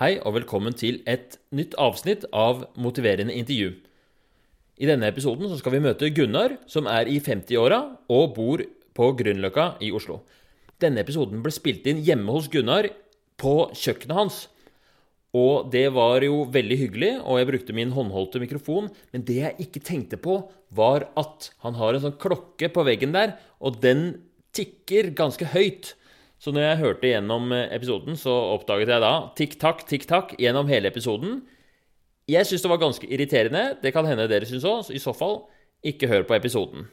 Hei og velkommen til et nytt avsnitt av Motiverende intervju. I denne episoden skal vi møte Gunnar, som er i 50-åra og bor på Grünerløkka i Oslo. Denne episoden ble spilt inn hjemme hos Gunnar på kjøkkenet hans. Og det var jo veldig hyggelig, og jeg brukte min håndholdte mikrofon. Men det jeg ikke tenkte på, var at han har en sånn klokke på veggen der, og den tikker ganske høyt. Så når jeg hørte gjennom episoden, så oppdaget jeg da tikk-takk, tikk-takk gjennom hele episoden. Jeg syns det var ganske irriterende. Det kan hende dere syns òg. I så fall, ikke hør på episoden.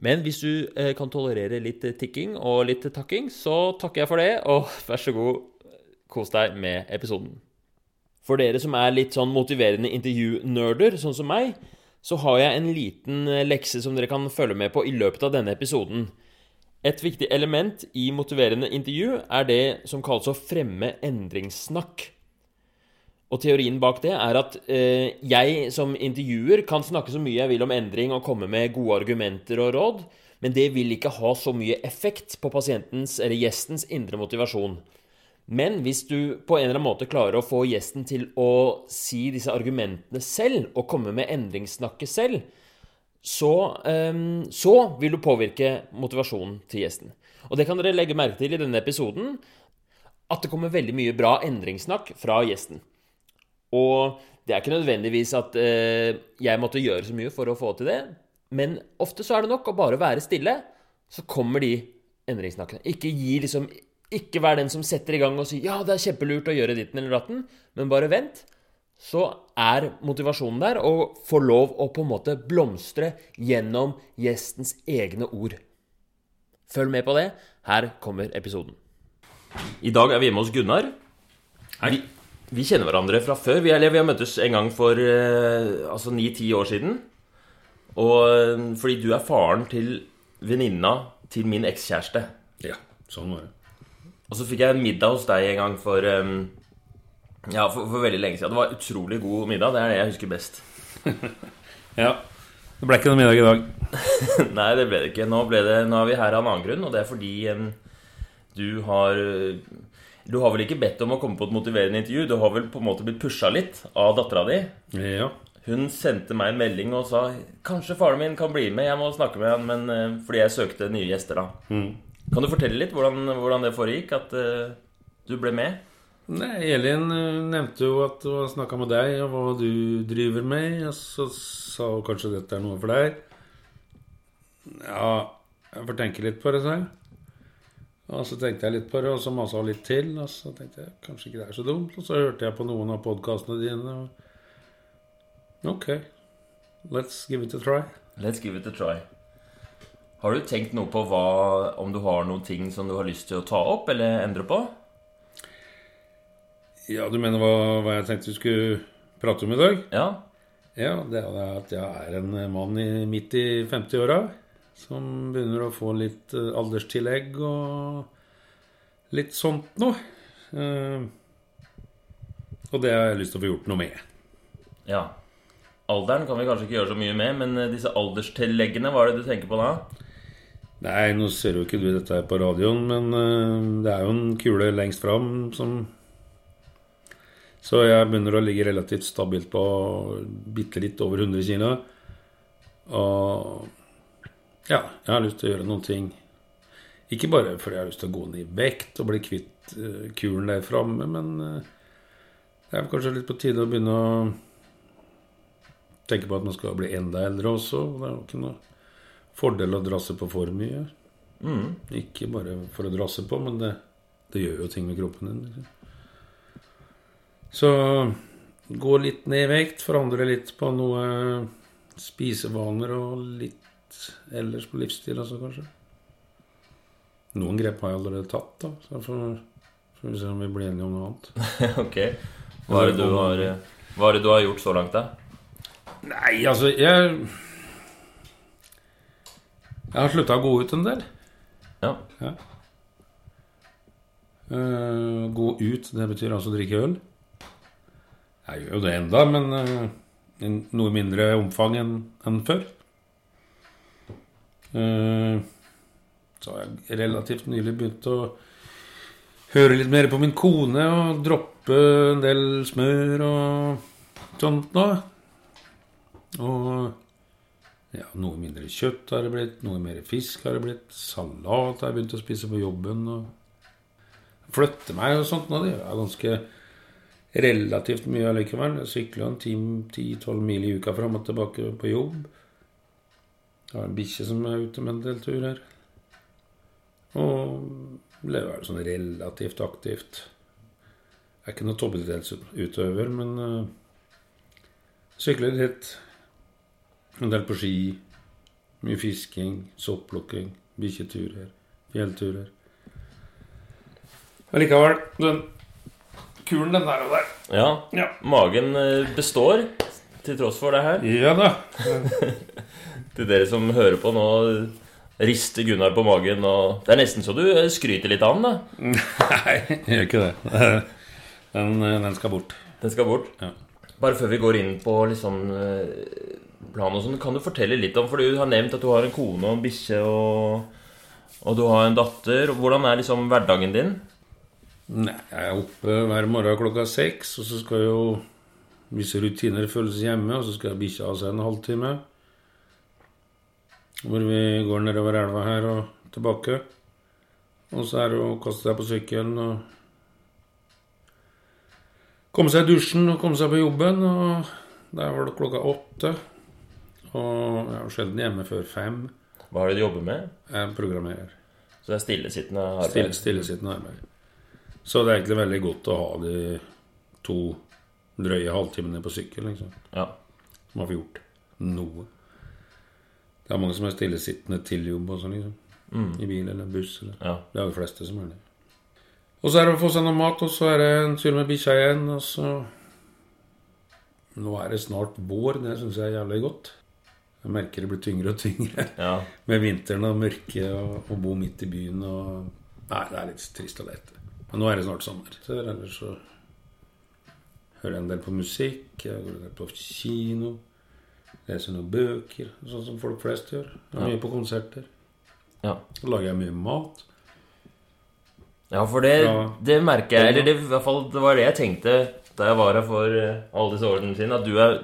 Men hvis du eh, kan tolerere litt tikking og litt takking, så takker jeg for det, og vær så god, kos deg med episoden. For dere som er litt sånn motiverende intervjunerder, sånn som meg, så har jeg en liten lekse som dere kan følge med på i løpet av denne episoden. Et viktig element i motiverende intervju er det som kalles å fremme endringssnakk. Og teorien bak det er at eh, jeg som intervjuer kan snakke så mye jeg vil om endring og komme med gode argumenter og råd, men det vil ikke ha så mye effekt på pasientens eller gjestens indre motivasjon. Men hvis du på en eller annen måte klarer å få gjesten til å si disse argumentene selv, og komme med endringssnakket selv, så, um, så vil du påvirke motivasjonen til gjesten. Og det kan dere legge merke til i denne episoden, at det kommer veldig mye bra endringssnakk fra gjesten. Og det er ikke nødvendigvis at uh, jeg måtte gjøre så mye for å få til det, men ofte så er det nok å bare være stille, så kommer de endringssnakkene. Ikke gi liksom Ikke vær den som setter i gang og sier 'ja, det er kjempelurt å gjøre ditten eller datten', men bare vent så er motivasjonen der å få lov å på en måte blomstre gjennom gjestens egne ord. Følg med på det. Her kommer episoden. I dag er vi hjemme hos Gunnar. Vi, vi kjenner hverandre fra før. Vi, eller, vi har møttes en gang for eh, altså ni-ti år siden. Og eh, fordi du er faren til venninna til min ekskjæreste. Ja, sånn var det. Og så fikk jeg en middag hos deg en gang for um, ja, for, for, veldig lenge siden. Det var utrolig god middag. Det er det jeg husker best. ja. Det ble ikke noe middag i dag. Nei, det ble det ikke. Nå, ble det, nå er vi her av en annen grunn, og det er fordi um, du har Du har vel ikke bedt om å komme på et motiverende intervju? Du har vel på en måte blitt pusha litt av dattera di? Ja. Hun sendte meg en melding og sa 'Kanskje faren min kan bli med, jeg må snakke med han', men, uh, fordi jeg søkte nye gjester da. Mm. Kan du fortelle litt hvordan, hvordan det foregikk, at uh, du ble med? Nei, Elin eh, nevnte jo at hun snakka med deg, og hva du driver med. Og så sa hun kanskje dette er noe for deg. Ja, jeg får tenke litt på det, sa jeg. Og så tenkte jeg litt på det, og så masa hun litt til. Og så tenkte jeg kanskje ikke det er så dumt. Og så hørte jeg på noen av podkastene dine. Og ok, let's give it a try. Let's give it a try. Har du tenkt noe på hva, om du har noen ting som du har lyst til å ta opp eller endre på? Ja, du mener hva, hva, jeg tenkte du skulle prate om i dag? Ja. Ja, det er at jeg er en mann i, midt i 50-åra som begynner å få litt uh, alderstillegg og litt sånt noe. Uh, og det har jeg lyst til å få gjort noe med. Ja. Alderen kan vi kanskje ikke gjøre så mye med, men eh, disse alderstilleggene, hva er det du tenker på da? Nei, nå ser jo ikke du dette her på radioen, men uh, det er jo en kule lengst fram som så jeg begynner å ligge relativt stabilt på bitte litt over 100 kg. Og ja, jeg har lyst til å gjøre noen ting. Ikke bare fordi jeg har lyst til å gå ned i vekt og bli kvitt kulen kuren der framme, men uh, det er kanskje litt på tide å begynne å tenke på at man skal bli enda eldre også. Det er jo ikke noe fordel å drasse på for mye. Mm. Ikke bare for å drasse på, men det, det gjør jo ting med kroppen din. Liksom. Så gå litt ned i vekt, forandre litt på noe spisevaner og litt ellers på livsstil også, kanskje. Noen grep har jeg allerede tatt, da. Så får, får vi se om vi blir enige om noe annet. ok. Hva er, har, hva er det du har gjort så langt, da? Nei, altså Jeg Jeg har slutta å gå ut en del. Ja. ja. Uh, gå ut, det betyr altså drikke øl. Jeg gjør jo det enda, men uh, i noe mindre omfang enn en før. Uh, så har jeg relativt nylig begynt å høre litt mer på min kone og droppe en del smør og sånt nå. Og ja, noe mindre kjøtt har det blitt, noe mer fisk har det blitt. Salat har jeg begynt å spise på jobben. og Flytte meg og sånt nå, det er ganske relativt mye allikevel. Jeg sykler en 10-12 mil i uka fram og tilbake på jobb. Jeg har en bikkje som er ute med en del turer. Og lever sånn relativt aktivt. Jeg er ikke noen toppidrettsutøver, men uh, sykler litt. En del på ski. Mye fisking, soppplukking, bikkjeturer, fjellturer. Allikevel, den kulen, den der og der. Ja. Ja. Magen eh, består til tross for det her. Ja da. Til dere som hører på nå, rister Gunnar på magen og Det er nesten så du eh, skryter litt av den, da. Nei, jeg gjør ikke det. Den, den skal bort. Den skal bort. Ja. Bare før vi går inn på liksom eh, plan og sånn, kan du fortelle litt om For du har nevnt at du har en kone og en bikkje og, og du har en datter. Hvordan er liksom hverdagen din? Nei, jeg er oppe hver morgen klokka seks, og så skal jo visse rutiner følges hjemme, og så skal bikkja ha seg en halvtime. Hvor vi går nedover elva her og tilbake. Og så er det å kaste seg på sykkelen og komme seg i dusjen og komme seg på jobben. Og der var det klokka åtte. Og jeg er sjelden hjemme før fem. Hva er det du jobber med? Jeg programmerer. Så det er stillesittende arbeid? Stille, stillesittende arbeid. Så det er egentlig veldig godt å ha de to drøye halvtimene på sykkel, liksom. Ja. Som har gjort noe. Det er mange som er stillesittende til jobb også, liksom. I bil eller buss. Eller. ja. Det er jo de fleste som er det. Og så er det å få seg noe mat, og så er det en tur med bikkja igjen, og så Nå er det snart vår. Det syns jeg er jævlig godt. Jeg merker det blir tyngre og tyngre ja. med vinteren og mørket og å bo midt i byen og Nei, det er litt trist og leit. Men nå er det snart sommer. Så ellers så hører jeg en del på musikk. Jeg går en del på kino. Leser noen bøker, sånn som folk flest gjør. Jeg er mye på konserter. ja. Så lager jeg mye mat. Ja, for det, det merker jeg Eller det, i hvert fall, det var det jeg tenkte da jeg var her for eh, alle disse årene siden. At du er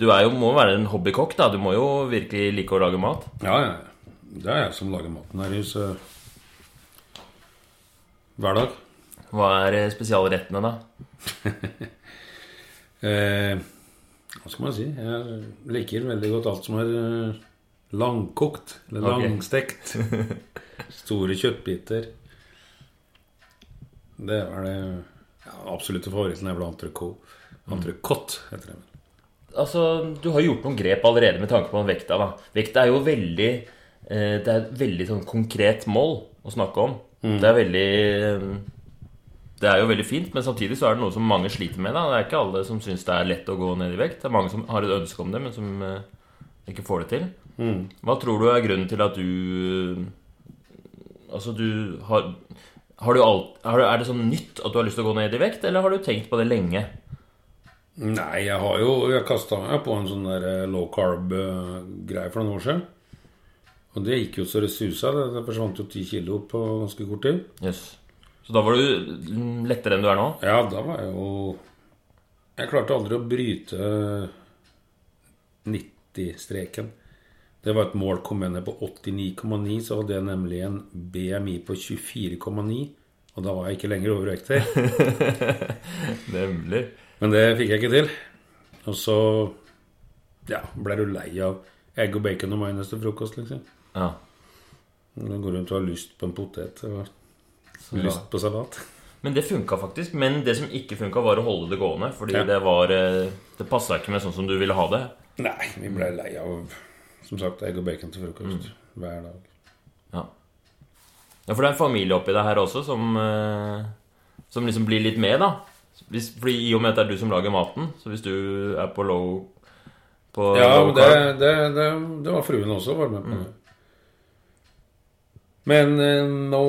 Du er jo, må være en hobbykokk, da. Du må jo virkelig like å lage mat. Ja, ja. Det er jeg som lager maten her i huset hver dag. Hva er eh, spesialrettene, da? Eh, hva skal man si? Jeg liker veldig godt alt som er eh, langkokt. Eller Ok. langstekt. Store kjøttbiter. Det er det ja, absolutte favoritten er vel entrecôte. Entrecôte heter det. Altså, Du har gjort noen grep allerede med tanke på vekta. da Vekta er jo veldig eh, Det er et veldig sånn konkret mål å snakke om. Det er veldig eh, Det er jo veldig fint, men samtidig så er det noe som mange sliter med. da Det er ikke alle som syns det er lett å gå ned i vekt. Det er mange som har et ønske om det, men som eh, ikke får det til. Hva tror du er grunnen til at du Altså, du har har du alt, har Er det sånn nytt at du har lyst til å gå ned i vekt, eller har du tenkt på det lenge? Nei, jeg har jo Jeg kasta meg på en sånn der eh, low carb-greie for noen år siden. Og det gikk jo så det susa. Det, det forsvant jo ti kilo på ganske kort tid. Yes. Så da var du lettere enn du er nå? Ja, da var jeg jo Jeg klarte aldri å bryte 90-streken. Det var et mål. Kom jeg ned på 89,9, så hadde jeg nemlig en BMI på 24,9. Og da var jeg ikke lenger overvektig. Nemlig. Men det fikk jeg ikke til. Og så ja, ble du lei av egg og bacon og majones til frokost, liksom. Ja. Du går rundt og har lyst på en potet og lyst på salat. Men det funka faktisk. Men det som ikke funka, var å holde det gående. Fordi Ja. det var eh, Det passa ikke med sånn som du ville ha det. Nei, vi ble lei av som sagt egg og bacon til frokost hver dag. Ja. ja, for det er en familie oppi det her også som eh, Som liksom blir litt med, da. Hvis, fordi I og med at det er du som lager maten, så hvis du er på low på Ja, low det, det, det, det var fruen også var med på det. Men eh, nå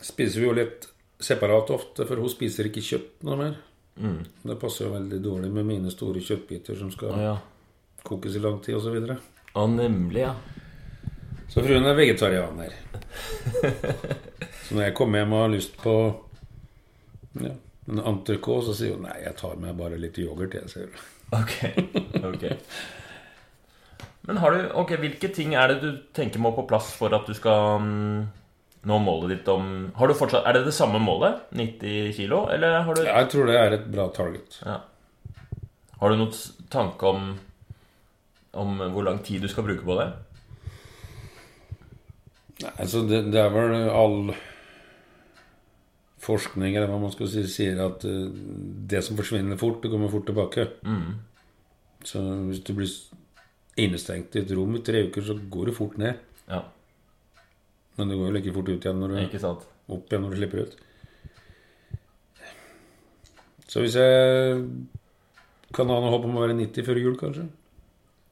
spiser vi jo litt separat ofte, for hun spiser ikke kjøtt noe mer. Mm. Det passer jo veldig dårlig med mine store kjøttbiter som skal ja. kokes i lang tid osv. Å, nemlig, ja. Så fruen er vegetarianer. Så når jeg kommer hjem og har lyst på ja, en entrecôte, så sier hun nei, jeg tar meg bare litt yoghurt, jeg, sier hun. Ok, ok Men har du, ok, hvilke ting er det du tenker må på plass for at du skal mm, nå målet ditt om har du fortsatt, Er det det samme målet? 90 kilo? Eller har du Ja, jeg tror det er et bra target. Ja. Har du noen tanke om Om hvor lang tid du skal bruke på det? Nei, altså det, det er vel all forskning, eller hva man skal si, sier at eh, det som forsvinner fort, det kommer fort tilbake. Mm. Så hvis du blir innestengt i et rom i tre uker, så går det fort ned. Ja, Men det går jo like fort ut igjen når du opp igjen når du slipper ut. Så hvis jeg kan ha noe håp om å være 90 før jul, kanskje?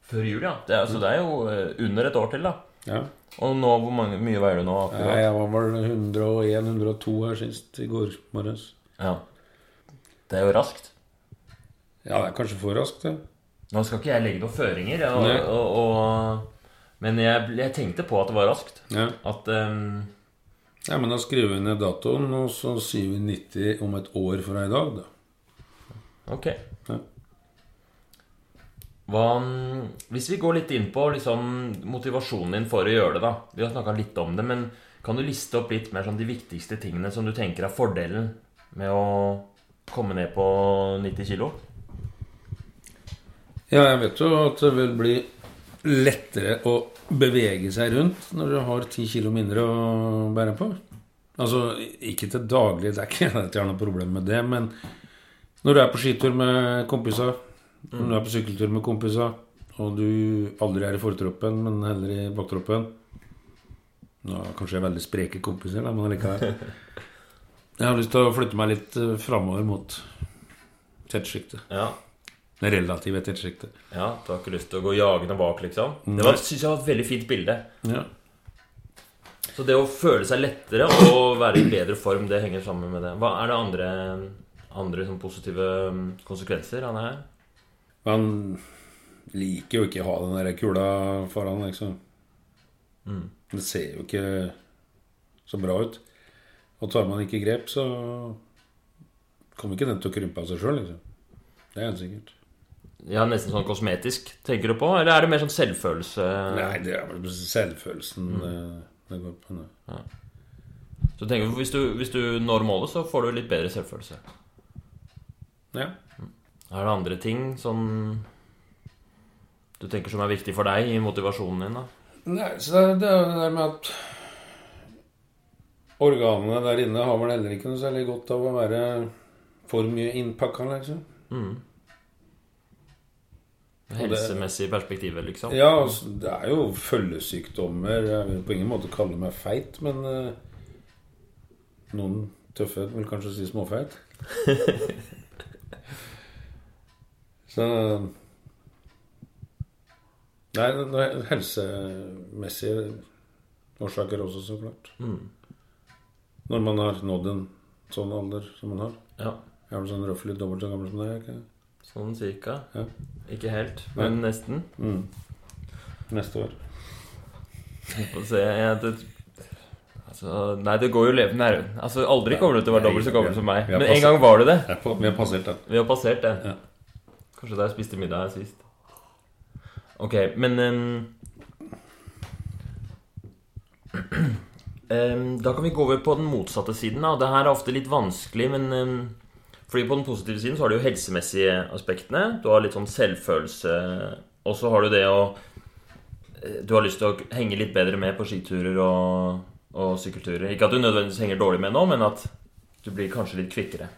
Før jul, ja. Det er, så det er jo eh, under et år til, da. Ja. Og nå, hvor mange, mye veier du nå? Akkurat? Ja, jeg var vel 101-102 her sist i går morges. Ja. Det er jo raskt. Ja, det er kanskje for raskt, det. Nå skal ikke jeg legge noen føringer, og, og, og, men jeg, jeg tenkte på at det var raskt. Ja. At um, ja, men da skriver vi ned datoen, og så sier vi 90 om et år fra i dag, da. Ok. Ja. Hva, hvis vi går litt inn på liksom, motivasjonen din for å gjøre det, da. Vi har snakka litt om det, men kan du liste opp litt mer sånn de viktigste tingene som du tenker er fordelen med å komme ned på 90 kilo? Ja, jeg vet jo at det vil bli lettere å bevege seg rundt når du har ti kilo mindre å bære på. Altså, ikke til daglig, det er ikke at jeg har noe problem med det, men når du er på skitur med kompisa, når du er på sykkeltur med kompisa, og du aldri er i fortroppen, men heller i baktroppen Nå kanskje jeg er veldig spreke kompiser, da, men allikevel. Jeg har lyst til å flytte meg litt eh, framover mot tettsjiktet. Ja. Det relative tettsjiktet. ja, Du har ikke lyst til å gå jagende bak, liksom? Det var, synes jeg var et veldig fint bilde. Ja. Så det å føle seg lettere og være i bedre form, det henger sammen med det. Hva er det andre, andre sånn positive mm, konsekvenser av det her? Man liker jo ikke å ha den der kula foran, liksom. Det ser jo ikke så bra ut. Og tar man ikke grep, så kommer ikke den til å krympe av seg sjøl, liksom. Det er helt sikkert. Ja, Nesten sånn kosmetisk, tenker du på? Eller er det mer sånn selvfølelse? Nei, det er vel selvfølelsen det, det går på. Nei. Så tenker du, hvis, du, hvis du når målet, så får du litt bedre selvfølelse. Ja. Er det andre ting som du tenker som er viktig for deg i motivasjonen din? da? Nei, så det, er- det er jo det der med at Organene der inne har vel heller ikke noe særlig godt av å være for mye innpakka, liksom. Helsemessig perspektivet, liksom? Ja, altså, det er jo følgesykdommer. Jeg vil på ingen måte kalle meg feit, men uh, noen tøffe vil kanskje si småfeit. Så det er helsemessige årsaker også, så klart. Når man har nådd en sånn alder som man har. Ja, Jeg er vel sånn røftlig dobbelt så gammel som deg. Ikke? Sånn cirka. Ja. Ikke helt, men nesten. Neste år. Få se jeg, det, altså, Nei, det går jo levende her. Altså, aldri kommer du til å være dobbelt så gammel som meg. Men en gang var du det. På- Vi har passert det. Vi har passert det. Ja. Kanskje da jeg spiste middag her sist. Ok, men um, um, Da kan vi gå over på den motsatte siden. Da. Det her er ofte litt vanskelig, men ehm, Fordi på den positive siden så har du jo helsemessige aspektene. Du har litt sånn selvfølelse. Og så har du det å eh, Du har lyst til å henge litt bedre med på skiturer og, og sykkelturer. Ikke at du nødvendigvis henger dårlig med nå, men at du blir kanskje litt kvikkere.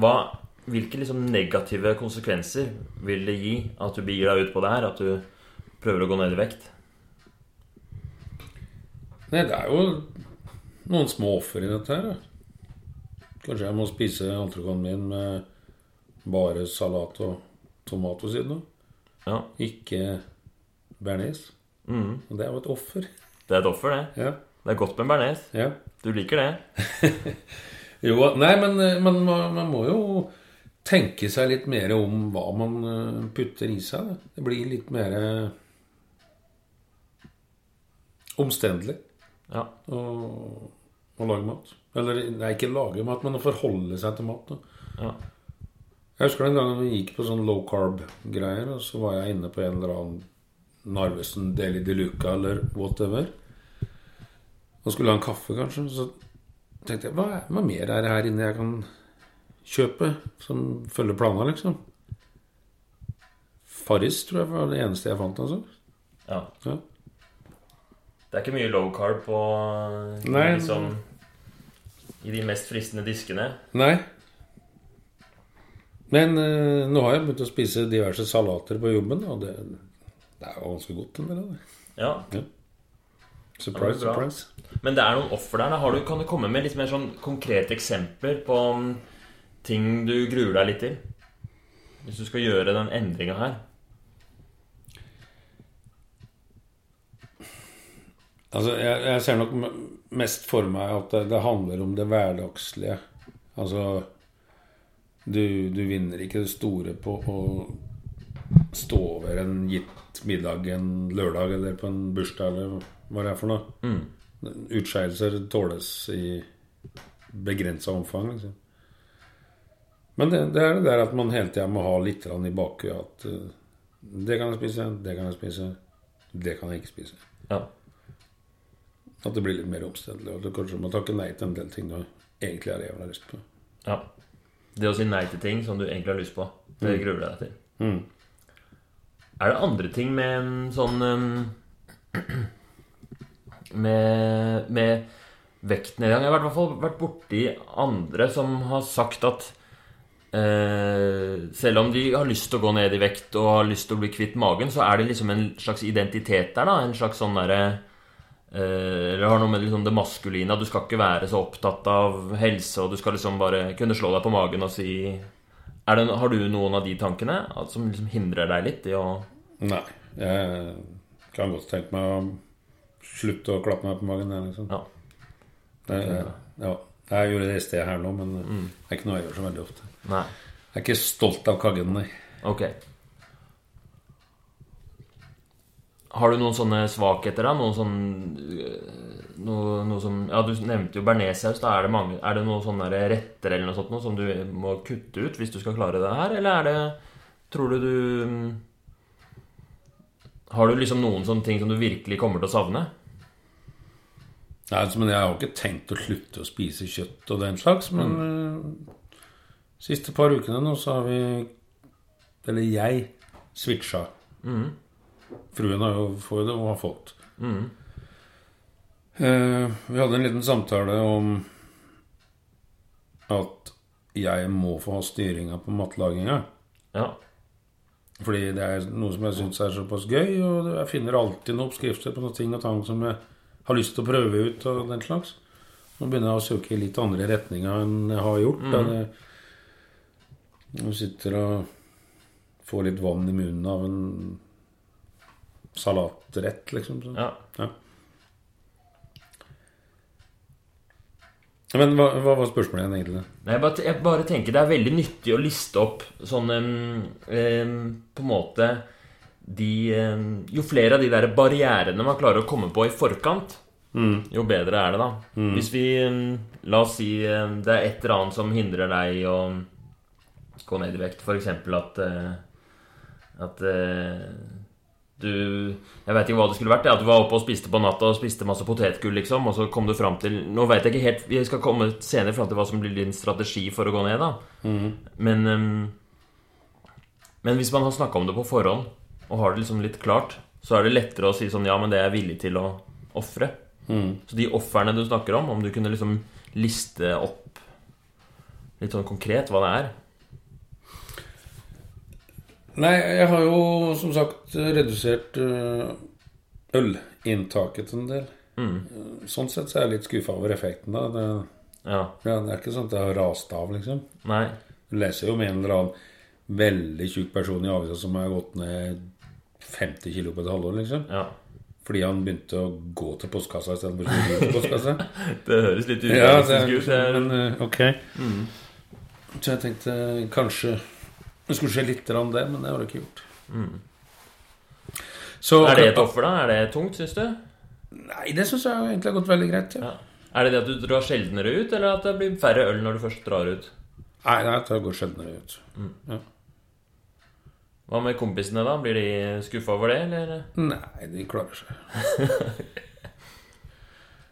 Hva, hvilke liksom negative konsekvenser vil det gi at du begir deg ut på det her? At du prøver å gå ned i vekt? Nei, det er jo noen små offer i dette her. Da. Kanskje jeg må spise entrecôten min med bare salat og tomat ved siden av. Ja, Ikke bearnés. mm. Og det er jo et offer. Det er et offer, det. Ja. Det er godt med bearnés. ja. Du liker det. Jo, nei, men, men man, man må jo tenke seg litt mer om hva man eh, putter i seg. Det blir litt mer omstendelig Ja. å, å lage mat. Eller nei, ikke lage mat, men å forholde seg til mat. Ja. Jeg husker den gangen vi gikk på sånn low carb-greier, og så var jeg inne på en eller annen Narvesen Deli de Luca eller whatever. Og skulle ha en kaffe, kanskje. Så tenkte jeg hva, er- hva mer er det her inne jeg kan kjøpe som følger plana, liksom? Farris tror jeg var det eneste jeg fant. altså ja. ja. Det er ikke mye low carb på Nei. liksom, I de mest fristende diskene. Nei. Men eh, nå har jeg begynt å spise diverse salater på jobben, og det, det er jo ganske godt. En del av det. Ja. Surprise, Ja, det er bra. surprise. Men det er noen offer der. Da. Har du, kan du komme med litt mer sånn konkrete eksempler på mm, ting du gruer deg litt til? Hvis du skal gjøre den endringa her. Altså, jeg, jeg ser nok m- mest for meg at det, det handler om det hverdagslige. Altså du, du vinner ikke det store på å stå over en gitt middag en lørdag eller på en bursdag eller hva det er for noe. Mm. Utskeielser tåles i begrensa omfang. Liksom. Men det, det er det der at man hele tida må ha litt i bakhuet at uh, det kan jeg spise, det kan jeg spise, det kan jeg ikke spise. Ja. At det blir litt mer omstendelig. Og du kanskje må takke nei til en del ting du egentlig har jævla lyst på. ja. Det å si nei til ting som du egentlig har lyst på, det gruer du deg til. Mm. Er det andre ting med en sånn med, med vektnedgang Jeg har i hvert fall vært borti andre som har sagt at eh, selv om de har lyst til å gå ned i vekt og har lyst til å bli kvitt magen, så er det liksom en slags identitet der, da. En slags sånn derre Eller har noe med liksom det maskuline du skal ikke være så opptatt av helse, og du skal liksom bare kunne slå deg på magen og si er det, Har du noen av de tankene som liksom hindrer deg litt i å Nei. Jeg kan godt tenke meg å slutte å klappe meg på magen. jeg, Liksom. Ja. Det, ja. Jeg gjorde det i sted her nå, men det er ikke noe jeg gjør så veldig ofte. Nei. Jeg er ikke stolt av kaggen, nei. Ok. Har du noen sånne svakheter, da? Noen sånn øh, noe, noe som Ja, du nevnte jo bearnéssaus. Er det mange Er det noen sånne retter eller noe sånt noe som du må kutte ut hvis du skal klare det her, eller er det Tror du du mm, Har du liksom noen sånne ting som du virkelig kommer til å savne? Nei, altså, men jeg har jo ikke tenkt å slutte å spise kjøtt og den slags, men eh, siste par ukene nå så har vi Eller jeg switcha. Fruen har jo får det og har fått. Eh, vi hadde en liten samtale om at jeg må få ha styringa på matlaginga. Ja. Fordi det er noe som jeg syns er såpass gøy, og jeg finner alltid noen oppskrifter på noen ting og tang som jeg har lyst til å prøve ut. og den slags. Nå begynner jeg å søke i litt andre retninger enn jeg har gjort. da Jeg, Du sitter og får litt vann i munnen av en salatrett, liksom. Så. ja. Ja. Men hva, hva var spørsmålet igjen, egentlig? Nei, jeg, bare, jeg bare tenker det er veldig nyttig å liste opp sånne um, På en måte de um, Jo flere av de der barrierene man klarer å komme på i forkant, jo bedre er det, da. Hvis vi um, La oss si det er et eller annet som hindrer deg å gå ned i vekt. F.eks. at uh, At eh, du Jeg vet ikke hva det skulle vært. Ja, at du var oppe og spiste på natta og spiste masse potetgull, liksom, og så kom du fram til Nå vet jeg ikke helt Vi skal komme senere fram til hva som blir din strategi for å gå ned, da. Men ehm, Men hvis man har snakka om det på forhånd, og har det liksom litt klart, så er det lettere å si sånn Ja, men det er jeg villig til å ofre. Så de ofrene du snakker om, om du kunne liksom liste opp litt sånn konkret hva det er Nei, jeg har jo som sagt redusert øh, ølinntaket en del. Mm. Sånn sett så er jeg litt skuffa over effekten. da det, Ja. ja, det er ikke sånn at jeg har rast av, liksom. Nei. Du leser jo om en eller annen veldig tjukk person i avisa som har gått ned 50 kilo på et halvår, liksom. Ja. Fordi han begynte å gå til postkassa istedenfor å gå til postkassa. Det høres litt ja, urealistisk ut. jeg- men ok. ok. Så jeg tenkte kanskje det skulle skje litt av det, men det har det ikke gjort. Så Er det et offer, da? Er det tungt, syns du? Nei, det syns jeg egentlig har gått veldig greit. Ja. Ja. Er det det at du drar sjeldnere ut, eller at det blir færre øl når du først drar ut? Nei, nei, det går sjeldnere ut. Ja. Hva med kompisene, da? Blir de skuffa over det, eller? Nei, de klarer seg.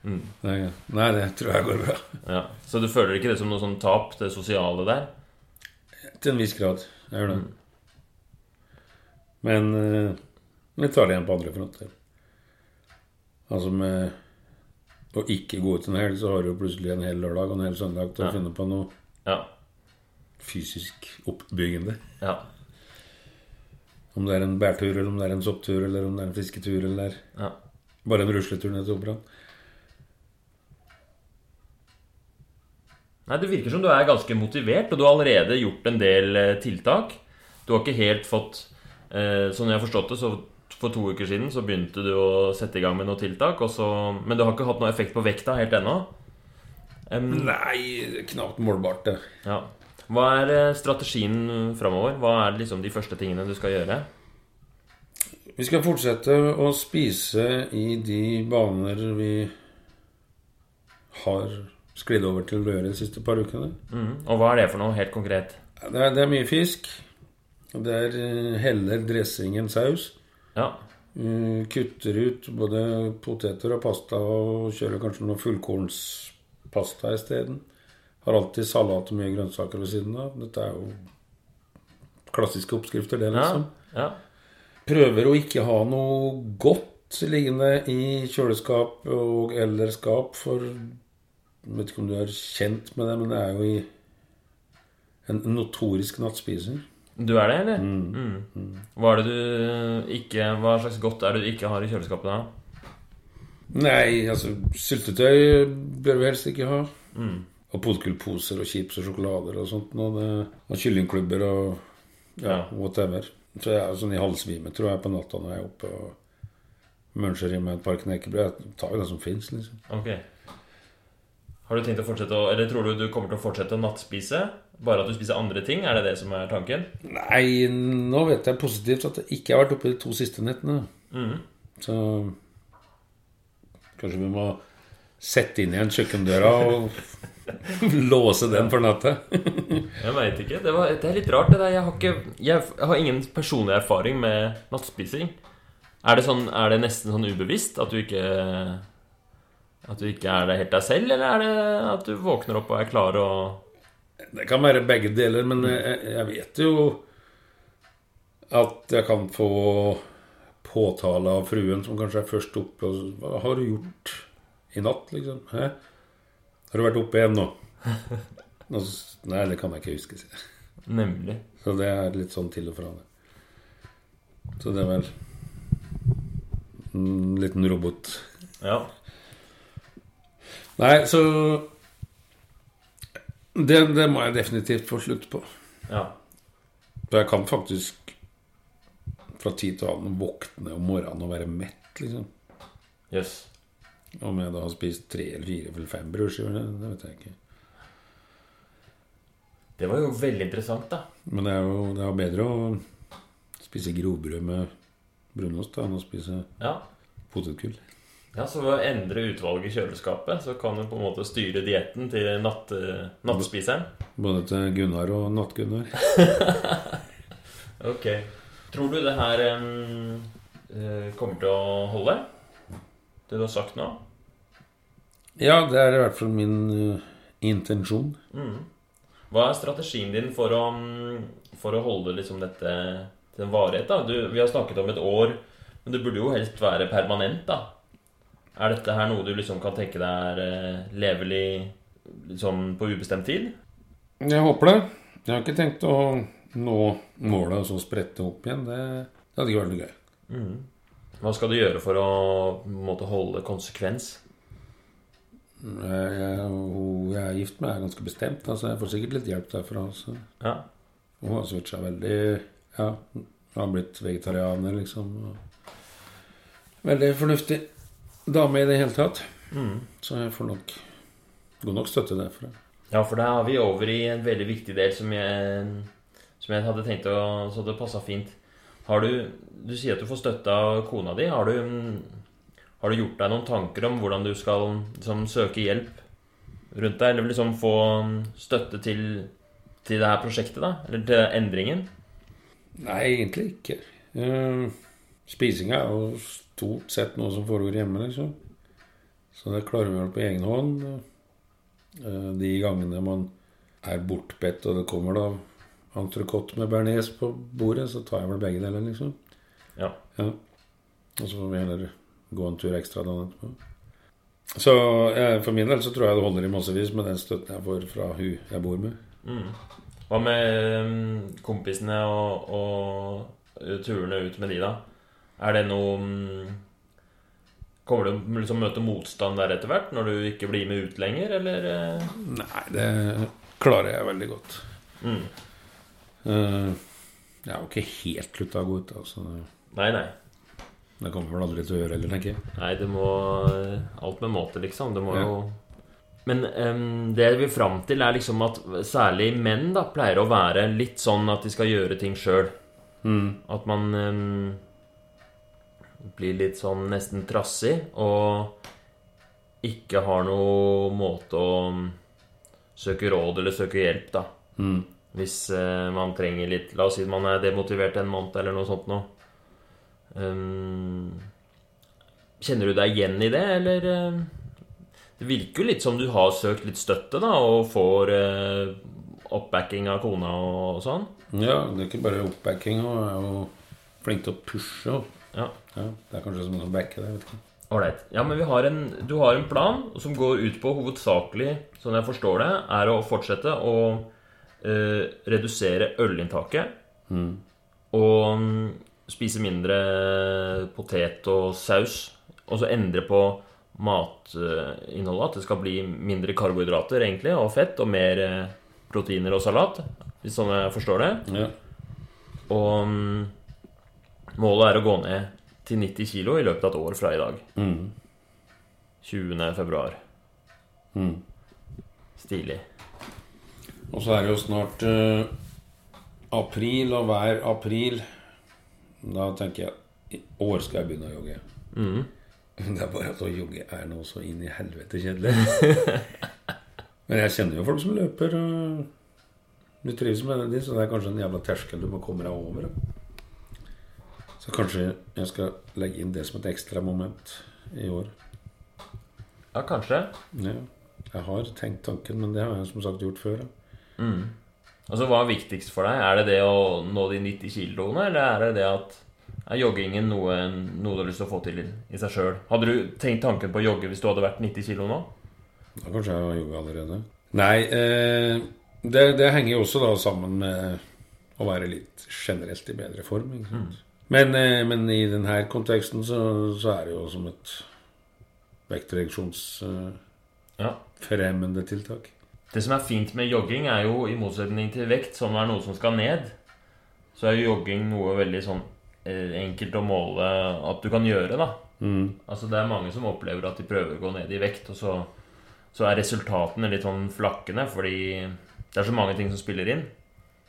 nei, nei, det tror jeg går bra. Ja. Så du føler ikke det som noe sånn tap, det sosiale der? Til en viss grad. Jeg gjør det. Men eh, vi tar det igjen på andre fronter. Altså med å ikke gå ut en helg, så har du jo plutselig en hel lørdag og en hel søndag til å Ja. finne på noe Ja. fysisk oppbyggende. Ja. Om det er en bærtur, eller om det er en sopptur, eller om det er en fisketur, eller ja. bare en rusletur ned til operaen. Nei, Det virker som du er ganske motivert, og du har allerede gjort en del eh, tiltak. Du har ikke helt fått eh, Sånn jeg har forstått det, så for to uker siden så begynte du å sette i gang med noen tiltak, og så, men du har ikke hatt noe effekt på vekta helt ennå. Um, Nei, knapt målbart, det. ja. Hva er eh, strategien framover? Hva er liksom de første tingene du skal gjøre? Vi skal fortsette å spise i de baner vi har sklidd over til å gjøre de siste par ukene. Mm. Og hva er det for noe helt konkret? Det er, det er mye fisk. Det er eh, heller dressing enn saus. Ja. Eh, Kutter ut både poteter og pasta og kjører kanskje noe fullkornspasta isteden. Har alltid salat og mye grønnsaker ved siden av. Dette er jo klassiske oppskrifter, det, Ja. liksom. ja. Prøver å ikke ha noe godt liggende i kjøleskap og eller skap, for jeg vet ikke om du er kjent med det, men det er jo i en notorisk nattspiser. Du er det, eller? Mm. Hva er det du ikke Hva slags godt er det du ikke har i kjøleskapet da? Nei, altså Syltetøy bør vi helst ikke ha. Mm. Og potetgullposer og chips og sjokolader og sånt. Og, det, og kyllingklubber og ja, Ja. whatever. Så jeg er sånn i halvsvime, tror jeg, på natta når jeg er oppe og muncher i meg et par knekkebrød. Jeg tar jo det som fins, liksom. Ok. Har du tenkt å fortsette å Eller tror du du kommer til å fortsette å nattspise? Bare at du spiser andre ting? Er det det som er tanken? Nei, nå vet jeg positivt at jeg ikke har vært oppe de to siste nettene. Mm. Så kanskje vi må sette inn igjen kjøkkendøra og låse den for natta. Jeg veit ikke. Det, var, det er litt rart, det der. Jeg har, ikke, jeg har ingen personlig erfaring med nattspising. Er det, sånn, er det nesten sånn ubevisst at du ikke At du ikke er det helt deg selv, eller er det at du våkner opp og er klar og Det kan være begge deler, men jeg, jeg vet jo at jeg kan få påtale av fruen, som kanskje er først oppe og Hva har du gjort i natt, liksom? Hæ? Har du vært oppe igjen nå? nå Nei, det kan jeg ikke huske, sier jeg. Nemlig. Så det er litt sånn til og fra det. Så det er vel en liten robot. Ja. Nei, så det, det må jeg definitivt få slutt på. ja. For jeg kan faktisk fra tid til annen våkne om morgenen og være mett, liksom. Yes. Om jeg da har spist tre eller fire eller fem brødskiver, det, vet jeg ikke. Det var jo veldig interessant, da. Men det er jo det er bedre å spise grovbrød med brunost da, enn å spise Ja. potetgull. Ja, Så ved å endre utvalget i kjøleskapet, så kan du på en måte styre dietten til natt, nattspiseren? Både til Gunnar og Natt-Gunnar. Ok. Tror du det her eh, kommer til å holde? Det du har sagt nå? Ja, det er i hvert fall min uh, intensjon. Mm. Hva er strategien din for å, for å holde liksom dette til en varighet? da? Du, vi har snakket om et år, men det burde jo helst være permanent, da. Er dette her noe du liksom kan tenke deg er eh, levelig liksom på ubestemt tid? Jeg håper det. Jeg har ikke tenkt å nå målet og så sprette opp igjen. Det, det hadde ikke vært noe gøy. Mm. Hva skal du gjøre for å måte holde konsekvens? Jeg, jeg, hun jeg er gift med, er ganske bestemt. Altså, jeg får sikkert litt hjelp derfra. Altså. Ja. Hun har switcha veldig Ja, hun har blitt vegetarianer, liksom. Veldig fornuftig dame i det hele tatt. Mm. Så jeg får nok god nok støtte derfra. Ja, for da er vi over i en veldig viktig del som jeg, som jeg hadde tenkt å Så det passa fint. Har du Du sier at du får støtte av kona di. Har du, Har du gjort deg noen tanker om hvordan du skal liksom, søke hjelp rundt deg? Eller liksom få støtte til, til det her prosjektet, da? Eller til endringen? Nei, egentlig ikke. Uh, spisinga er jo stort sett noe som foregår hjemme, liksom. Så det klarer vi vel på egen hånd. Uh, de gangene man er bortbedt, og det kommer da entrecôte med bearnés på bordet, så tar jeg vel begge deler, liksom. Ja. ja. Og så får vi heller gå en tur ekstra dagen etterpå. Så jeg, for min del så tror jeg det holder i massevis med den støtten jeg får fra hun jeg bor med. Mm. Hva med um, kompisene og, og, turene ut med de, da? Er det noe um, Kommer du liksom møte motstand der etter hvert, når du ikke blir med ut lenger, eller? Uh? Nei, det klarer jeg veldig godt. Mm. Uh, jeg har jo ikke helt slutta å gå ut, altså. Nei, nei. Det kommer vel aldri til å gjøre heller, tenker jeg. Nei, det må Alt med måte, liksom. Det må ja. jo Men um, det vi vil fram til, er liksom at særlig menn da pleier å være litt sånn at de skal gjøre ting sjøl. Mm. At man um, blir litt sånn nesten trassig og ikke har noe måte å søke råd eller søke hjelp, da. Mm. Hvis eh, man trenger litt La oss si at man er demotivert en måned eller noe sånt noe. Um, kjenner du deg igjen i det, eller uh, Det virker jo litt som du har søkt litt støtte, da, og får uh, oppbacking av kona og, og, sånn? Ja, det er ikke bare oppbacking. Hun er jo flink til å pushe. Ja. ja. Det er kanskje som å backe det. vet ikke Ålreit. Ja, men har en, du har en plan som går ut på hovedsakelig, sånn jeg forstår det, er å fortsette å uh, redusere ølinntaket. Mm. Og spise mindre potet og saus. Og så endre på matinnholdet. At det skal bli mindre karbohydrater egentlig, og fett, og mer eh, proteiner og salat. Hvis sånn jeg forstår det. Ja. Og mm, målet er å gå ned til 90 kg i løpet av et år fra i dag. Mm. 20. februar. Mm. Stilig. Og så er det jo snart uh, april, og hver april da tenker jeg i år skal jeg begynne å jogge. Mm. Det er bare at å jogge er noe så inn i helvete kjedelig. Men jeg kjenner jo folk som løper, og du trives med det, så det er kanskje en jævla terskel du må komme deg over. Så kanskje jeg skal legge inn det som et ekstra moment i år. Ja, kanskje. Ja. Jeg har tenkt tanken, men det har jeg som sagt gjort før. Mm. Altså, Hva er viktigst for deg? Er det det å nå de 90 kiloene, eller er det det at er joggingen noe, noe du har lyst til å få til i seg sjøl? Hadde du tenkt tanken på å jogge hvis du hadde vært 90 kilo nå? Da kanskje jeg har jogga allerede. Nei, eh, det, det, henger jo også da sammen med å være litt generelt i bedre form. Ikke sant? Mm. Men, eh, men, i denne konteksten så, så, er det jo som et vektreduksjonsfremmende uh, ja. tiltak. Det som er fint med jogging, er jo i motsetning til vekt, som er noe som skal ned, så er jo jogging noe veldig sånn eh, enkelt å måle at du kan gjøre, da. Mm. Altså Det er mange som opplever at de prøver å gå ned i vekt, og så, så er resultatene litt sånn flakkende, fordi det er så mange ting som spiller inn.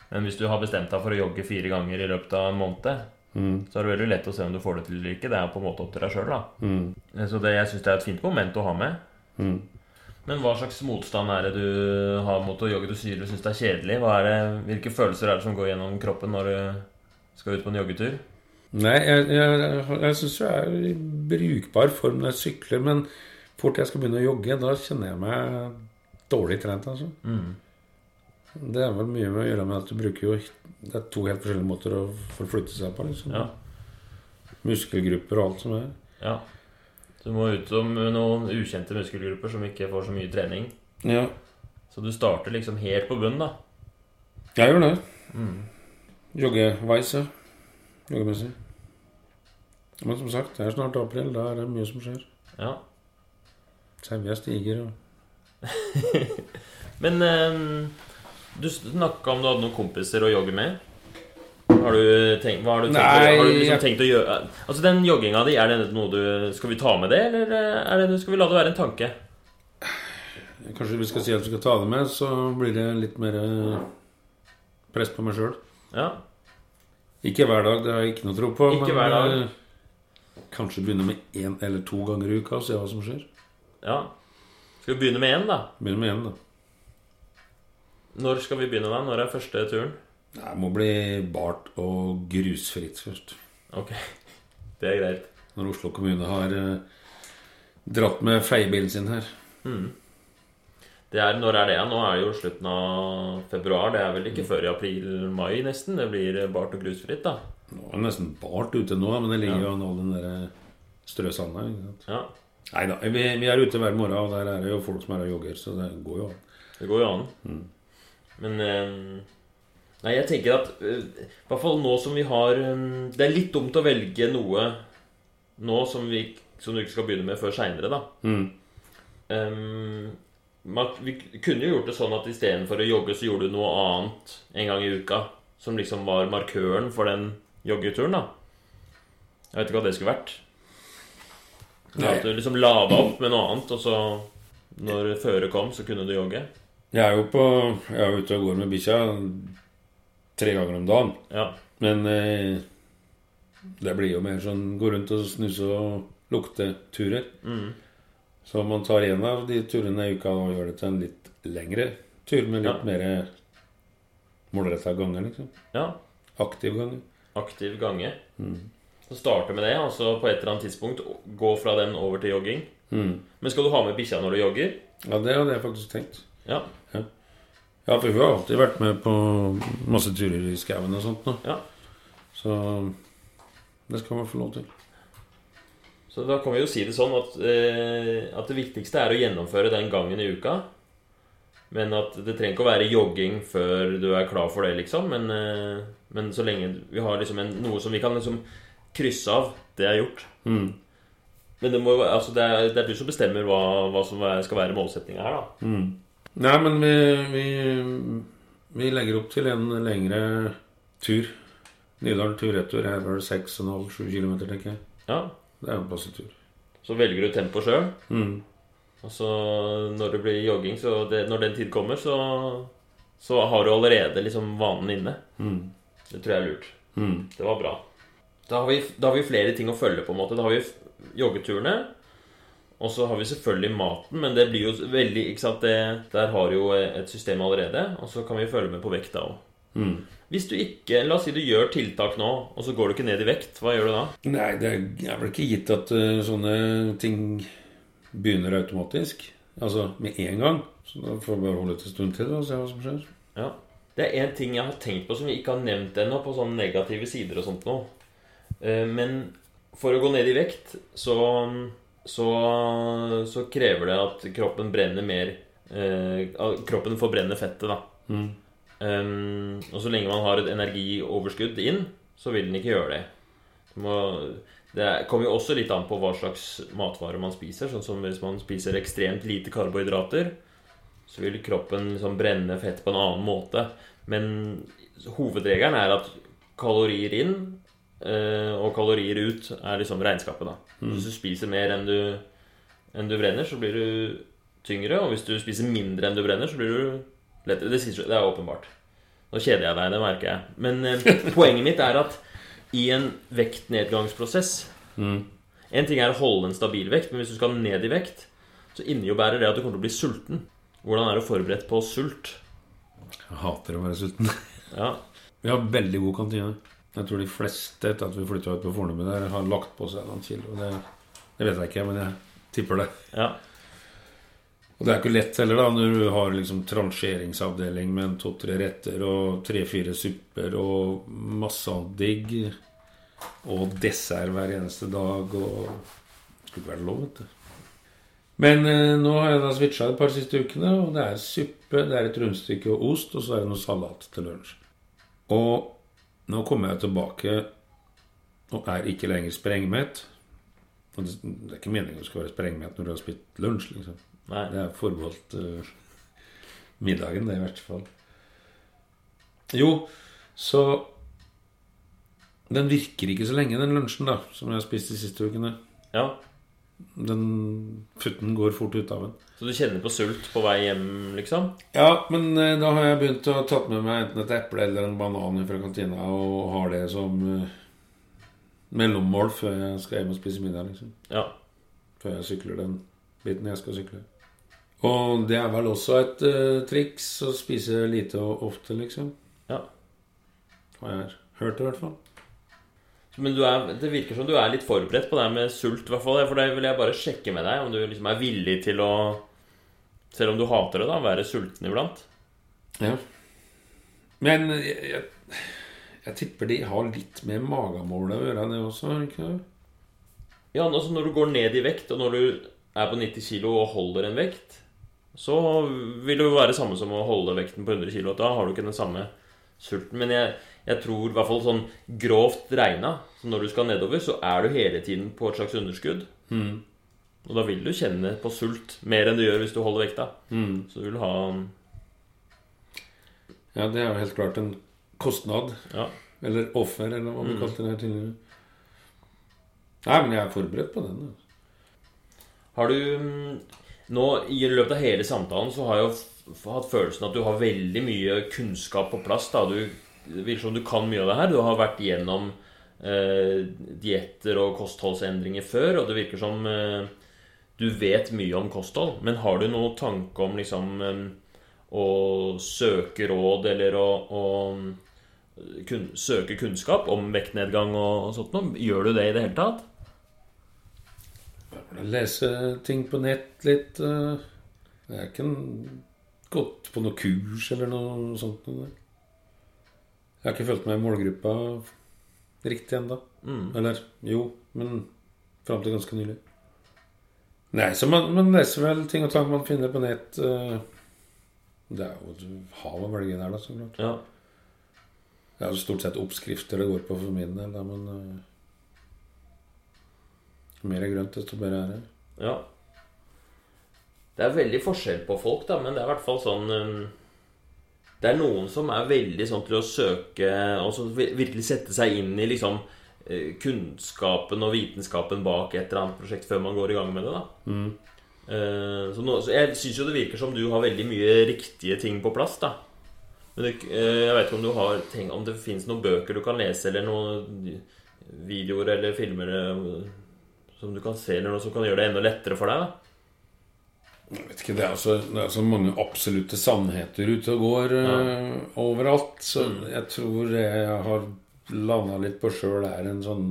Men hvis du har bestemt deg for å jogge fire ganger i løpet av en måned, mm. så er det veldig lett å se om du får det til eller ikke. Det er på en måte opp til deg sjøl. Mm. Så det, jeg syns det er et fint moment å ha med. Mm. Men hva slags motstand er det du har mot å jogge? Du sier du syns det er kjedelig. Det, hvilke følelser er det som går gjennom kroppen når du skal ut på en joggetur? Nei, jeg, jeg, jeg syns jeg er i brukbar form når jeg sykler. Men fort jeg skal begynne å jogge, da kjenner jeg meg dårlig trent, altså. Mm. Det er vel mye med å gjøre med at du bruker jo Det er to helt forskjellige måter å forflytte seg på. liksom ja. Muskelgrupper og alt som er. Ja. Du må ut som noen ukjente muskelgrupper som ikke får så mye trening. Ja. Så du starter liksom helt på bunnen, da. Jeg gjør det. Mm. Joggeveis, ja. Joggemessig. Men som sagt, det er snart april. Da er det mye som skjer. Ja. Sevja stiger og Men um, du snakka om du hadde noen kompiser å jogge med. Har du tenkt, hva har du tenkt, Nei, har du liksom jeg... tenkt å gjøre Altså Den jogginga di, er det noe du Skal vi ta med det, eller er det, skal vi la det være en tanke? Kanskje vi skal si at vi skal ta det med, så blir det litt mer eh, press på meg sjøl. Ja. Ikke hver dag, det har jeg ikke noe tro på. Ikke hver dag. Eh, kanskje begynne med én eller to ganger i uka og se hva som skjer. Ja. Skal vi begynne med én, da? Begynne med én, da. Når skal vi begynne, da? Når er første turen? Det må bli bart og grusfritt først. Ok, det er greit. Når Oslo kommune har eh, dratt med feiebilen sin her. Det er, når er det? Nå er det jo slutten av februar. Det er vel ikke før i april-mai, nesten. Det blir bart og grusfritt, da. Nå er det nesten bart ute nå, men det ligger jo an all den der strø sanda. ikke sant? Ja, Nei da, vi, vi er ute hver morgen, og der er det jo folk som er og jogger, så det går jo an. det går jo an. Men eh, Nei, jeg tenker at eh, I hvert fall nå som vi har eh, Det er litt dumt å velge noe nå som, vi, som du ikke skal begynne med før seinere, da. Mm. Um, man, vi kunne jo gjort det sånn at istedenfor å jogge, så gjorde du noe annet en gang i uka. Som liksom var markøren for den joggeturen, da. Jeg vet ikke hva det skulle vært. Nei. At du liksom lava opp med noe annet, og så når føret kom, så kunne du jogge. Jeg er jo på Jeg er ute og går med bikkja tre ganger om dagen. Ja. Men eh, det blir jo mer sånn gå rundt og snuse og lukte turer. Mm. Så man tar en av de turene i uka og gjør det til en litt lengre tur med litt Ja. mer målretta ganger, liksom. ja. Aktiv ganger. Aktiv gange. Mm. Så starte med det, og så på et eller annet tidspunkt gå fra den over til jogging. Mm. Men skal du ha med bikkja når du jogger? Ja, det hadde jeg faktisk tenkt. Ja. Ja, for hun har alltid vært med på masse turer i skauen og sånt Da. ja. Så det skal man få lov til. Så da kan vi jo si det sånn at, eh, at det viktigste er å gjennomføre den gangen i uka. Men at det trenger ikke å være jogging før du er klar for det, liksom. Men, eh, men så lenge vi har liksom en, noe som vi kan liksom krysse av, det er gjort. Mm. Men det, må, altså det, er, det er du som bestemmer hva, hva som skal være målsettinga her, da. Mm. Nei, men vi, vi, vi legger opp til en lengre tur. Nydalen tur-retur. Var det 6,5-7 km, tenker jeg. Ja. Det er en passe tur. Så velger du tempo sjøl. Mm. Og så når det blir jogging, så det, når den tid kommer, så, så har du allerede liksom vanen inne. Mm. Det tror jeg er lurt. Mm. Det var bra. Da har, vi, da har vi flere ting å følge på. en måte Da har vi joggeturene. Og så har vi selvfølgelig maten, men det blir jo veldig ikke sant, det, Der har jo et system allerede. Og så kan vi følge med på vekta òg. Mm. Hvis du ikke La oss si du gjør tiltak nå, og så går du ikke ned i vekt. Hva gjør du da? Nei, det er vel ikke gitt at uh, sånne ting begynner automatisk. Altså med en gang. Så da får vi bare holde ut en stund til og se hva som skjer. Ja. Det er én ting jeg har tenkt på som vi ikke har nevnt ennå, på sånne negative sider og sånt nå. Uh, Men for å gå ned i vekt, så, så, så krever det at kroppen brenner mer eh, Kroppen forbrenner fettet, da. Mm. Um, og så lenge man har et energioverskudd inn, så vil den ikke gjøre det. Må, det er- kommer jo også litt an på hva slags matvarer man spiser. Sånn som Hvis man spiser ekstremt lite karbohydrater, så vil kroppen liksom brenne fett på en annen måte. Men hovedregelen er at kalorier inn og kalorier ut er liksom regnskapet. da Hvis du spiser mer enn du, enn du brenner, så blir du tyngre. Og hvis du spiser mindre enn du brenner, så blir du lettere. Det, det er åpenbart. Nå kjeder jeg deg, det merker jeg. Men eh, poenget mitt er at i en vektnedgangsprosess Mm. En ting er å holde en stabil vekt, men hvis du skal ned i vekt, så innebærer det at du kommer til å bli sulten. Hvordan er du forberedt på sult? Jeg hater å være sulten. Ja, Vi har veldig god kantine. Jeg tror de fleste etter at vi flytta ut på Fornebu der, har lagt på seg noen kilo. Det, det vet jeg ikke, men jeg tipper det. ja, Og det er ikke lett heller, da, når du har liksom transjeringsavdeling med to-tre retter og tre-fire supper og masse annet digg. Og dessert hver eneste dag og Det skulle ikke være lov, vet du. Men eh, nå har jeg da switcha et par siste ukene, og det er suppe, det er et rundstykke og ost, og så er det noe salat til lunsj. Og nå kommer jeg tilbake og er ikke lenger sprengmett. Og det, det er ikke meningen du skal være sprengmett når du har spist lunsj, liksom. nei, Det er forbeholdt uh, middagen, det, i hvert fall. Jo, så Den virker ikke så lenge, den lunsjen, da, som jeg har spist de siste ukene. ja. Den futten går fort ut av en. Så du kjenner på sult på vei hjem, liksom? Ja, men eh, da har jeg begynt å tatt med meg enten et eple eller en banan fra kantina og har det som eh, mellommål før jeg skal hjem og spise middag. liksom Ja. Før jeg sykler den biten jeg skal sykle. Og det er vel også et uh, triks å spise lite og ofte, liksom. ja. Har jeg hørt, i hvert fall. Men du er, det virker som du er litt forberedt på det her med sult, i hvert fall. For det vil jeg bare sjekke med deg, om du liksom er villig til å Selv om du hater det, da, være sulten iblant. Ja. Men jeg, jeg, jeg tipper de har litt med magemålet å gjøre, det også. Ikke det? Ja, altså når du går ned i vekt, og når du er på 90 kg og holder en vekt, så vil det jo være samme som å holde vekten på 100 kg. Da har du ikke den samme sulten. Men jeg, jeg tror i hvert fall sånn grovt regna, så når du skal nedover, så er du hele tiden på et slags underskudd. Og da vil du kjenne på sult mer enn du gjør hvis du holder vekta. Så du vil ha Ja, det er jo helt klart en kostnad. Ja. Eller offer, eller hva vi kalte det her tidligere. Nei, men jeg er forberedt på den. altså. Har du mm, Nå i løpet av hele samtalen så har jeg jo hatt følelsen at du har veldig mye kunnskap på plass. da Du virker som du kan mye av det her. Du har vært gjennom eh, dietter og kostholdsendringer før, og det virker som eh, du vet mye om kosthold. Men har du noen tanke om liksom eh, å søke råd eller å, å kun, søke kunnskap om vektnedgang og sånt noe? Gjør du det i det hele tatt? Lese ting på nett litt. eh. Jeg er ikke gått på noe kurs eller noe sånt. noe. Jeg har ikke fulgt med i målgruppa riktig ennå. Eller jo, men fram til ganske nylig. Nei, så man, man leser vel ting og tang man finner på nett. eh. Det er jo et hav å velge der, da, så klart. Ja. Det er jo stort sett oppskrifter det går på for min del, da, men uh, Mer er grønt, desto bedre er det. Ja. Det er veldig forskjell på folk, da, men det er i hvert fall sånn um, Det er noen som er veldig sånn til å søke og som virkelig sette seg inn i liksom eh, kunnskapen og vitenskapen bak et eller annet prosjekt før man går i gang med det. da mm. så, nå, så Jeg syns jo det virker som du har veldig mye riktige ting på plass. da Men det, eh, jeg vet ikke om du har tenkt, Om det fins noen bøker du kan lese, eller noen videoer eller filmer eh, som du kan se, eller noe som kan gjøre det enda lettere for deg? da Jeg vet ikke, Det er så, det er så mange absolutte sannheter ute og går eh, overalt. Så jeg tror det jeg har landa litt på sjøl, er en sånn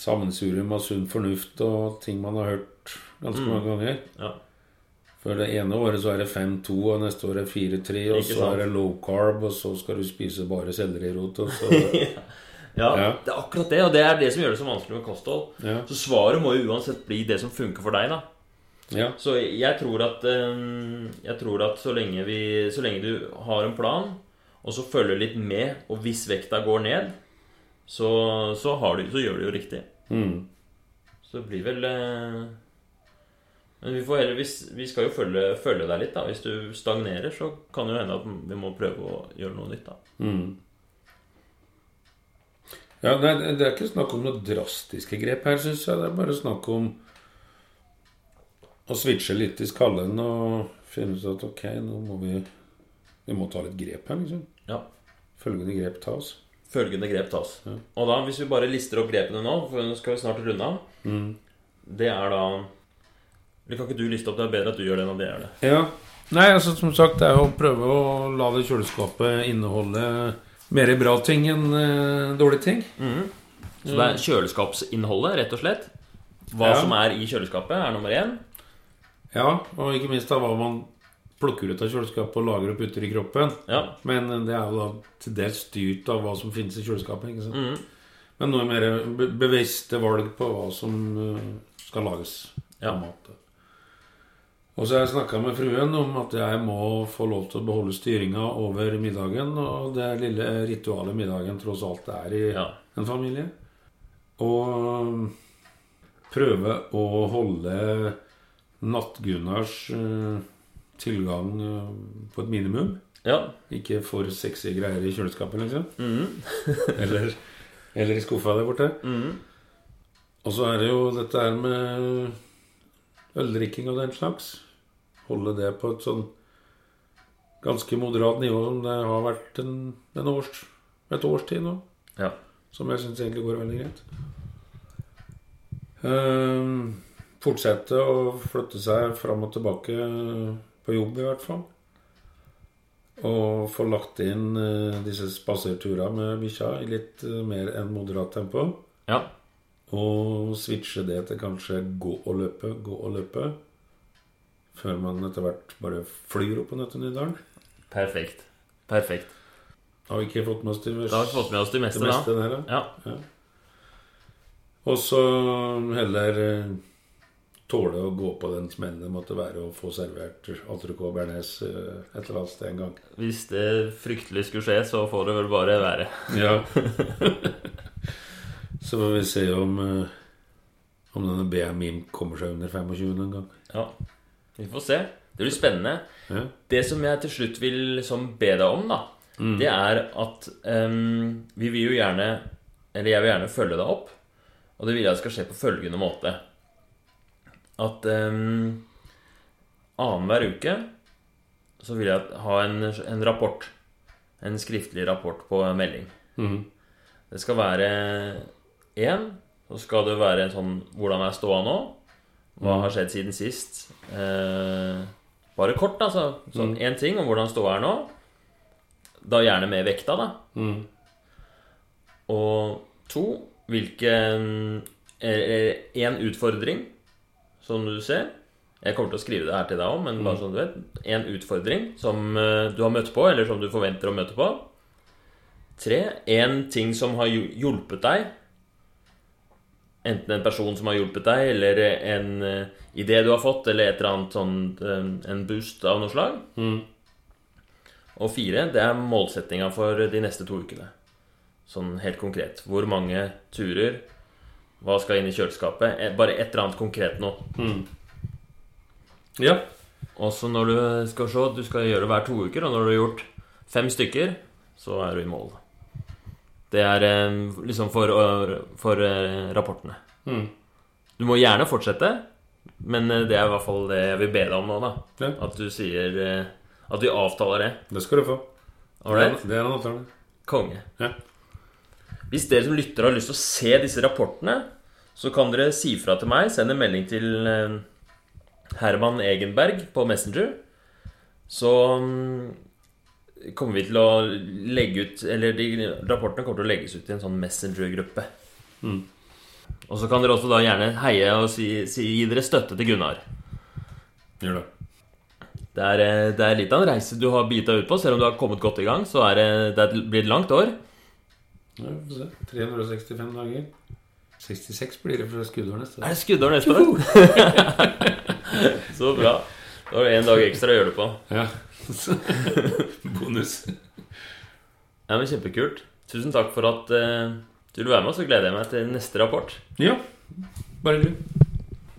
sammensurium av sunn fornuft og ting man har hørt ganske mange ganger. Ja. For det ene året så er det 5-2, og neste år er det 4-3, og så er det low carb, og så skal du spise bare sellerirot, og så Ja, Ja. det er akkurat det, og det er det som gjør det så vanskelig med kosthold. Ja. Så svaret må jo uansett bli det som funker for deg, da. Ja. Så jeg tror at eh, Jeg tror at så lenge, vi, så lenge du har en plan, og så følger litt med, og hvis vekta går ned, så, så, har du, så gjør du jo riktig. Mm. Så det blir vel eh, Men vi, får heller, vi, vi skal jo følge, følge deg litt, da. Hvis du stagnerer, så kan det jo hende at vi må prøve å gjøre noe nytt, da. Mm. Ja, nei, Det er ikke snakk om noe drastiske grep her, syns jeg. Det er bare snakk om å switche litt i skallen og finne ut at ok, nå må vi Vi må ta litt grep her, liksom. Ja. Følgende grep tas. Følgende grep tas. Og da, hvis vi bare lister opp grepene nå, for nå skal vi snart runde av Det er da kan ikke du liste opp? Det er bedre at du gjør det enn at jeg gjør det. Ja. Nei, altså som sagt, det er å prøve å la det kjøleskapet inneholde mer bra ting enn uh, dårlige ting. Så det er kjøleskapsinnholdet, rett og slett. Hva Ja. som er i kjøleskapet, er nummer én. Ja, og ikke minst da hva man plukker ut av kjøleskapet og lager og putter i kroppen. Ja. Men det er jo da til dels styrt av hva som finnes i kjøleskapet. ikke sant? Men noe mer be bevisste valg på hva som eh, skal lages Ja. av mat. Og så har jeg snakka med fruen om at jeg må få lov til å beholde styringa over middagen. Og det lille ritualet middagen tross alt er i Ja. en familie. Og prøve å holde Natt-Gunnars eh, tilgang eh, på et minimum. ja. Ikke for sexy greier i kjøleskapet, liksom. eller, eller i skuffa der borte. Og så er det jo dette her med øldrikking og den slags. Holde det på et sånn ganske moderat nivå som det har vært en, en års, et års tid nå. ja. Som jeg syns egentlig går veldig greit. Ehm, fortsette å flytte seg fram og tilbake på jobb, i hvert fall. Og få lagt inn eh, disse spaserturene med bikkja i litt eh, mer enn moderat tempo. Ja. Og switche det til kanskje gå og løpe, gå og løpe. Før man etter hvert bare flyr opp på Nøttenydalen. Perfekt. Perfekt. Har vi ikke fått med oss det, Da har vi fått med oss det meste, meste, meste da. der, da? Ja. Og så heller eh, tåle å gå på den smellen det måtte være å få servert entrecôte bearnés eh, et eller annet sted en gang. Hvis det fryktelig skulle skje, så får det vel bare være. Ja. så får vi se om eh, om denne BMI kommer seg under 25 en gang. Ja. Vi får se. Det blir spennende. Ja. Det som jeg til slutt vil liksom be deg om, da, det er at um, vi vil jo gjerne Eller jeg vil gjerne følge deg opp. Og det vil jeg skal skje på følgende måte. At um, annenhver uke så vil jeg ha en, en rapport. En skriftlig rapport på melding. Mhm. Det skal være én. Så skal det være sånn Hvordan er ståa nå? Hva har skjedd siden sist? Eh, bare kort, altså. Sånn én ting om hvordan ståa er nå. Da gjerne med vekta, da. Mm. Og to hvilken Én utfordring, som du ser. Jeg kommer til å skrive det her til deg òg, men bare sånn du vet. En utfordring som eh, du har møtt på, eller som du forventer å møte på. Tre. En ting som har hjulpet deg. Enten en person som har hjulpet deg, eller en eh, idé du har fått, eller et eller annet sånn eh, En boost av noe slag. Mm. Og fire, det er målsettinga for de neste to ukene. Sånn helt konkret. Hvor mange turer? Hva skal inn i kjøleskapet? Eh, Bare et eller annet konkret nå. Ja. Og så når du skal se, du skal gjøre det hver to uker, og når du har gjort fem stykker, så er du i mål. Det er eh, liksom for, for eh, rapportene. Mm. Du må gjerne fortsette, men det er i hvert fall det jeg vil be deg om nå, da. Ja. At du sier At vi avtaler det. Det skal du få. Ålreit? Det er en avtale. Konge. Ja. Hvis dere som lytter har lyst til å se disse rapportene, så kan dere si fra til meg. Send en melding til eh, Herman Egenberg på Messenger. Så mm, kommer vi til å legge ut Eller de rapportene kommer til å legges ut i en sånn Messenger-gruppe. Mm. Og så kan dere også da gjerne heie og si, si, gi dere støtte til Gunnar. Gjør det. Det er, eh, det er litt av en reise du har bita ut på. Selv om du har kommet godt i gang, så er det, det blir et langt år. Ja, vi får se. 365 dager. 66 blir det fra skuddår neste år. Er det skuddår neste år? Så bra. Da har du én dag ekstra å gjøre det på. Ja. Bonus. Ja, men Kjempekult. Tusen takk for at uh, du ville være med, så gleder jeg meg til neste rapport. Ja. Bare hyggelig.